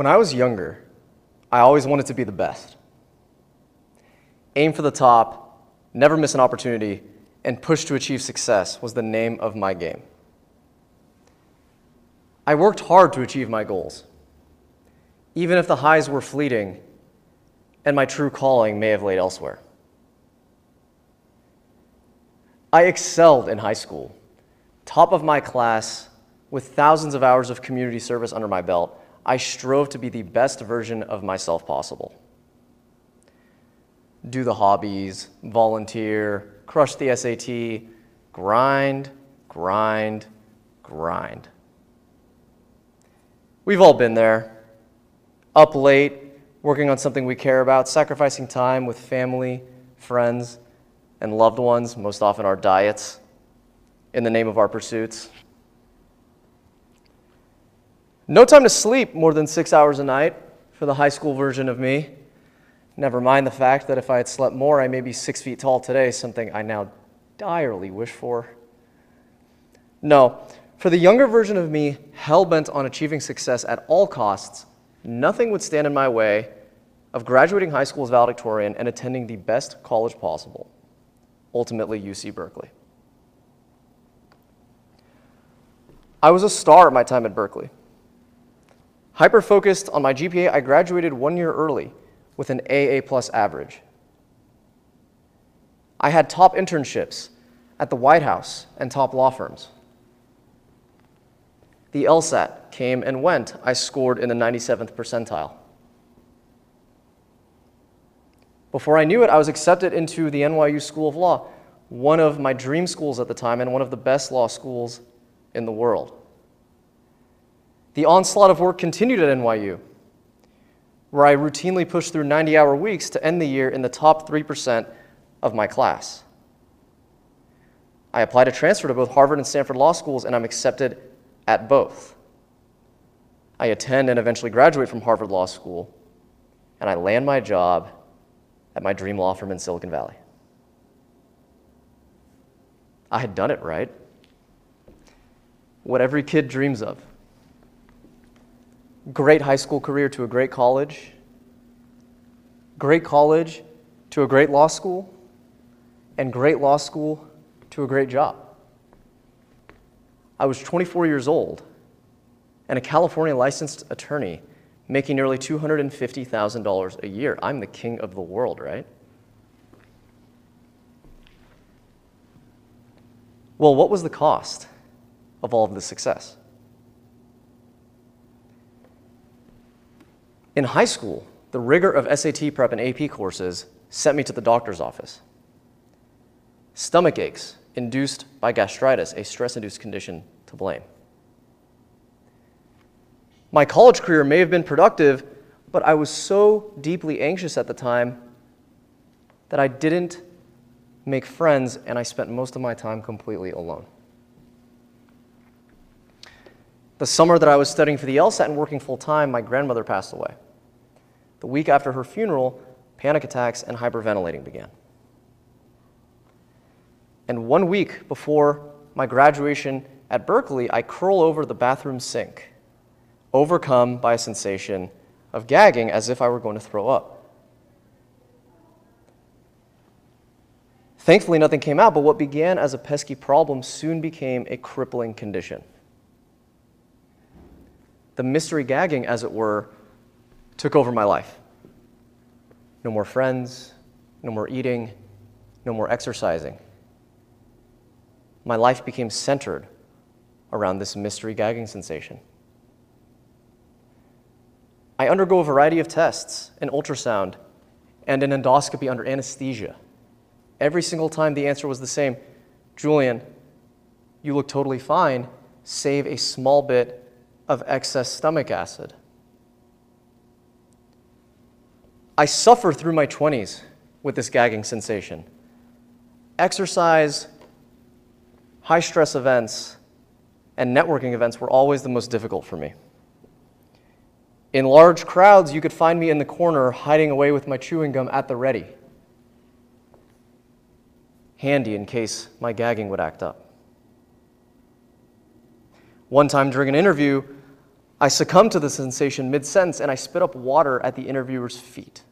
When I was younger, I always wanted to be the best. Aim for the top, never miss an opportunity, and push to achieve success was the name of my game. I worked hard to achieve my goals, even if the highs were fleeting and my true calling may have laid elsewhere. I excelled in high school, top of my class, with thousands of hours of community service under my belt. I strove to be the best version of myself possible. Do the hobbies, volunteer, crush the SAT, grind, grind, grind. We've all been there. Up late, working on something we care about, sacrificing time with family, friends, and loved ones, most often our diets, in the name of our pursuits. No time to sleep more than six hours a night for the high school version of me. Never mind the fact that if I had slept more, I may be six feet tall today, something I now direly wish for. No, for the younger version of me, hell bent on achieving success at all costs, nothing would stand in my way of graduating high school as valedictorian and attending the best college possible, ultimately UC Berkeley. I was a star at my time at Berkeley. Hyper focused on my GPA, I graduated one year early with an AA plus average. I had top internships at the White House and top law firms. The LSAT came and went. I scored in the 97th percentile. Before I knew it, I was accepted into the NYU School of Law, one of my dream schools at the time and one of the best law schools in the world. The onslaught of work continued at NYU, where I routinely pushed through 90 hour weeks to end the year in the top 3% of my class. I applied to transfer to both Harvard and Stanford law schools, and I'm accepted at both. I attend and eventually graduate from Harvard Law School, and I land my job at my dream law firm in Silicon Valley. I had done it right. What every kid dreams of great high school career to a great college, great college to a great law school, and great law school to a great job. I was 24 years old and a California licensed attorney making nearly $250,000 a year. I'm the king of the world, right? Well, what was the cost of all of this success? In high school, the rigor of SAT prep and AP courses sent me to the doctor's office. Stomach aches induced by gastritis, a stress induced condition to blame. My college career may have been productive, but I was so deeply anxious at the time that I didn't make friends and I spent most of my time completely alone. The summer that I was studying for the LSAT and working full time, my grandmother passed away. The week after her funeral, panic attacks and hyperventilating began. And one week before my graduation at Berkeley, I curl over the bathroom sink, overcome by a sensation of gagging as if I were going to throw up. Thankfully, nothing came out, but what began as a pesky problem soon became a crippling condition the mystery gagging, as it were, took over my life. No more friends, no more eating, no more exercising. My life became centered around this mystery gagging sensation. I undergo a variety of tests an ultrasound and an endoscopy under anesthesia. Every single time the answer was the same Julian, you look totally fine, save a small bit of excess stomach acid. I suffer through my 20s with this gagging sensation. Exercise, high stress events, and networking events were always the most difficult for me. In large crowds, you could find me in the corner hiding away with my chewing gum at the ready, handy in case my gagging would act up. One time during an interview, I succumbed to the sensation mid sentence and I spit up water at the interviewer's feet.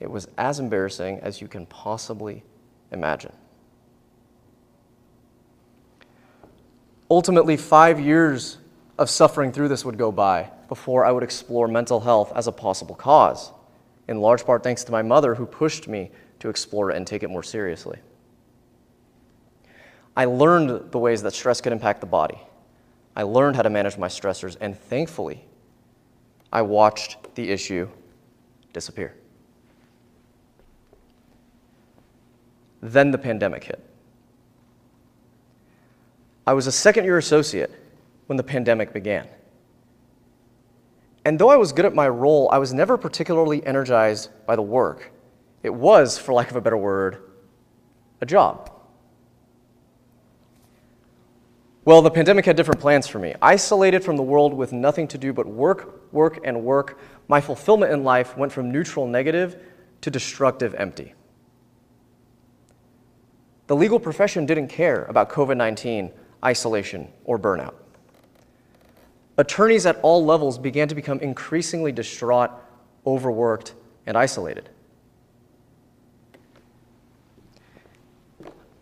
It was as embarrassing as you can possibly imagine. Ultimately, five years of suffering through this would go by before I would explore mental health as a possible cause, in large part thanks to my mother who pushed me to explore it and take it more seriously. I learned the ways that stress could impact the body. I learned how to manage my stressors, and thankfully, I watched the issue disappear. Then the pandemic hit. I was a second year associate when the pandemic began. And though I was good at my role, I was never particularly energized by the work. It was, for lack of a better word, a job. Well, the pandemic had different plans for me. Isolated from the world with nothing to do but work, work, and work, my fulfillment in life went from neutral negative to destructive empty. The legal profession didn't care about COVID 19, isolation, or burnout. Attorneys at all levels began to become increasingly distraught, overworked, and isolated.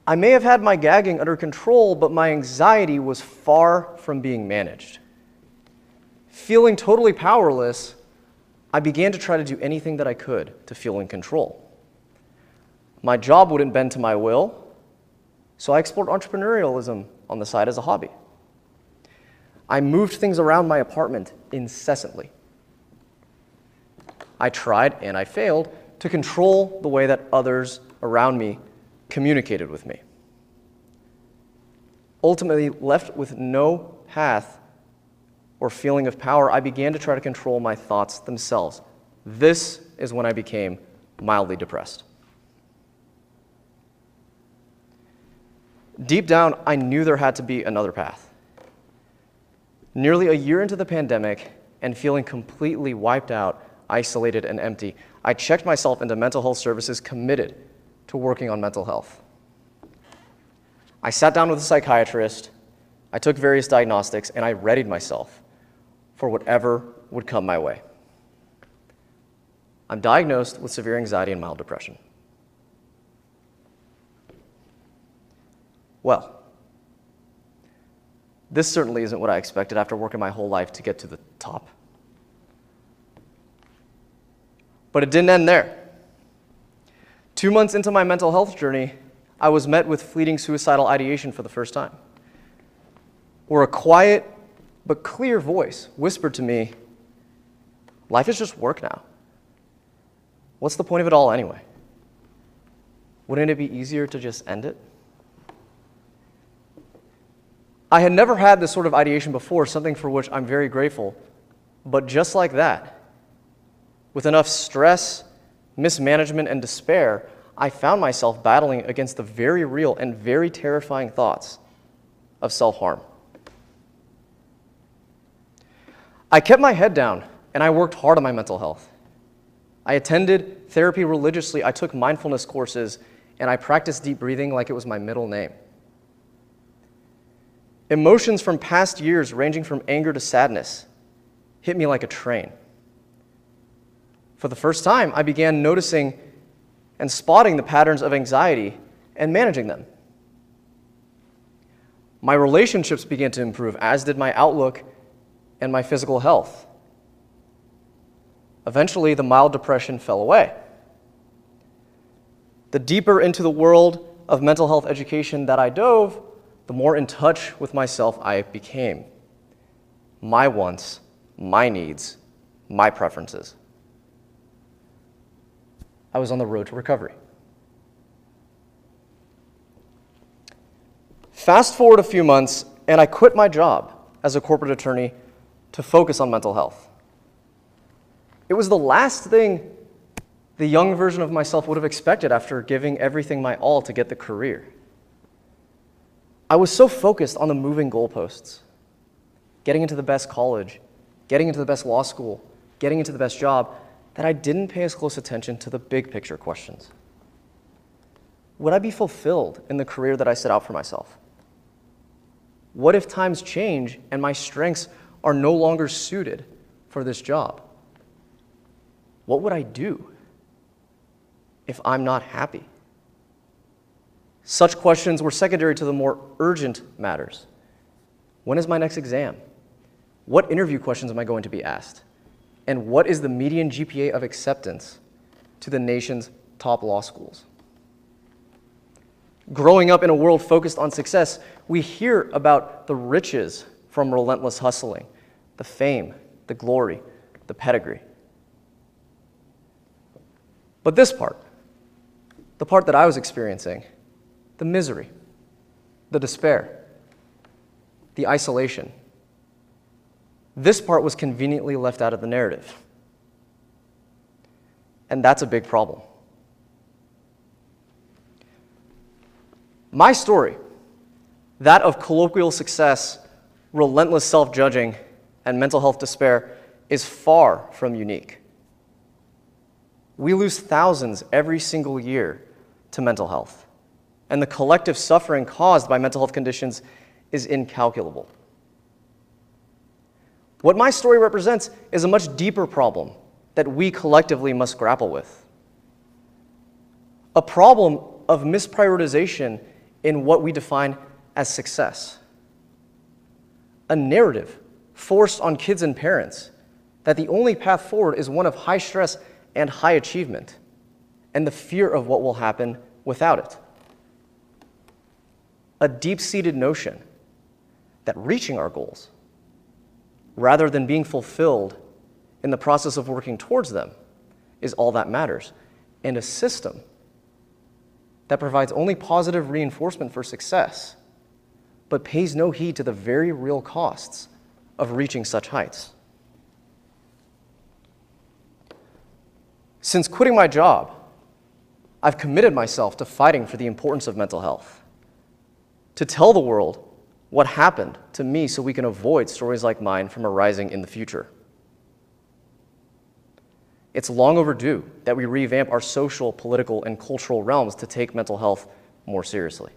I may have had my gagging under control, but my anxiety was far from being managed. Feeling totally powerless, I began to try to do anything that I could to feel in control. My job wouldn't bend to my will, so I explored entrepreneurialism on the side as a hobby. I moved things around my apartment incessantly. I tried, and I failed, to control the way that others around me communicated with me. Ultimately, left with no path or feeling of power, I began to try to control my thoughts themselves. This is when I became mildly depressed. Deep down, I knew there had to be another path. Nearly a year into the pandemic and feeling completely wiped out, isolated, and empty, I checked myself into mental health services committed to working on mental health. I sat down with a psychiatrist, I took various diagnostics, and I readied myself for whatever would come my way. I'm diagnosed with severe anxiety and mild depression. Well, this certainly isn't what I expected after working my whole life to get to the top. But it didn't end there. Two months into my mental health journey, I was met with fleeting suicidal ideation for the first time. Where a quiet but clear voice whispered to me, Life is just work now. What's the point of it all anyway? Wouldn't it be easier to just end it? I had never had this sort of ideation before, something for which I'm very grateful. But just like that, with enough stress, mismanagement, and despair, I found myself battling against the very real and very terrifying thoughts of self harm. I kept my head down and I worked hard on my mental health. I attended therapy religiously, I took mindfulness courses, and I practiced deep breathing like it was my middle name. Emotions from past years, ranging from anger to sadness, hit me like a train. For the first time, I began noticing and spotting the patterns of anxiety and managing them. My relationships began to improve, as did my outlook and my physical health. Eventually, the mild depression fell away. The deeper into the world of mental health education that I dove, the more in touch with myself I became. My wants, my needs, my preferences. I was on the road to recovery. Fast forward a few months, and I quit my job as a corporate attorney to focus on mental health. It was the last thing the young version of myself would have expected after giving everything my all to get the career. I was so focused on the moving goalposts getting into the best college, getting into the best law school, getting into the best job that I didn't pay as close attention to the big picture questions. Would I be fulfilled in the career that I set out for myself? What if times change and my strengths are no longer suited for this job? What would I do if I'm not happy? Such questions were secondary to the more urgent matters. When is my next exam? What interview questions am I going to be asked? And what is the median GPA of acceptance to the nation's top law schools? Growing up in a world focused on success, we hear about the riches from relentless hustling, the fame, the glory, the pedigree. But this part, the part that I was experiencing, the misery, the despair, the isolation, this part was conveniently left out of the narrative. And that's a big problem. My story, that of colloquial success, relentless self judging, and mental health despair, is far from unique. We lose thousands every single year to mental health, and the collective suffering caused by mental health conditions is incalculable. What my story represents is a much deeper problem that we collectively must grapple with. A problem of misprioritization in what we define as success. A narrative forced on kids and parents that the only path forward is one of high stress and high achievement, and the fear of what will happen without it. A deep seated notion that reaching our goals rather than being fulfilled in the process of working towards them is all that matters. And a system that provides only positive reinforcement for success, but pays no heed to the very real costs of reaching such heights. Since quitting my job, I've committed myself to fighting for the importance of mental health, to tell the world what happened to me so we can avoid stories like mine from arising in the future. It's long overdue that we revamp our social, political, and cultural realms to take mental health more seriously.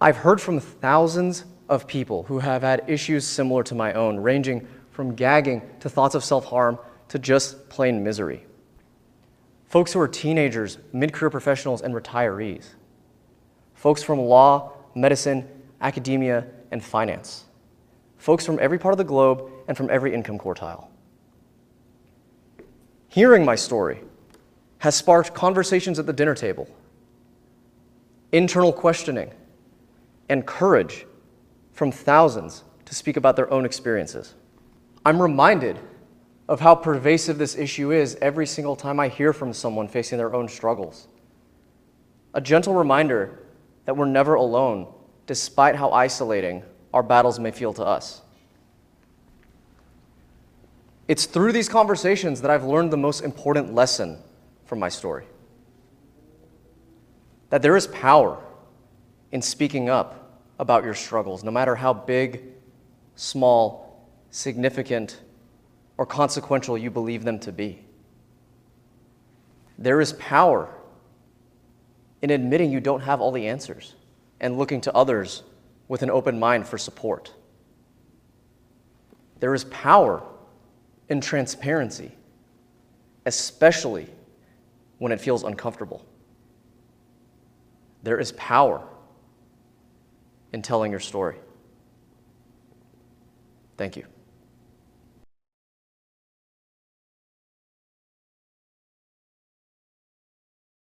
I've heard from thousands of people who have had issues similar to my own, ranging from gagging to thoughts of self harm to just plain misery. Folks who are teenagers, mid career professionals, and retirees folks from law, medicine, academia, and finance, folks from every part of the globe and from every income quartile. Hearing my story has sparked conversations at the dinner table, internal questioning, and courage from thousands to speak about their own experiences. I'm reminded of how pervasive this issue is every single time I hear from someone facing their own struggles. A gentle reminder that we're never alone, despite how isolating our battles may feel to us. It's through these conversations that I've learned the most important lesson from my story that there is power in speaking up about your struggles, no matter how big, small, significant, or consequential you believe them to be. There is power in admitting you don't have all the answers and looking to others with an open mind for support. There is power in transparency, especially when it feels uncomfortable. There is power in telling your story. Thank you.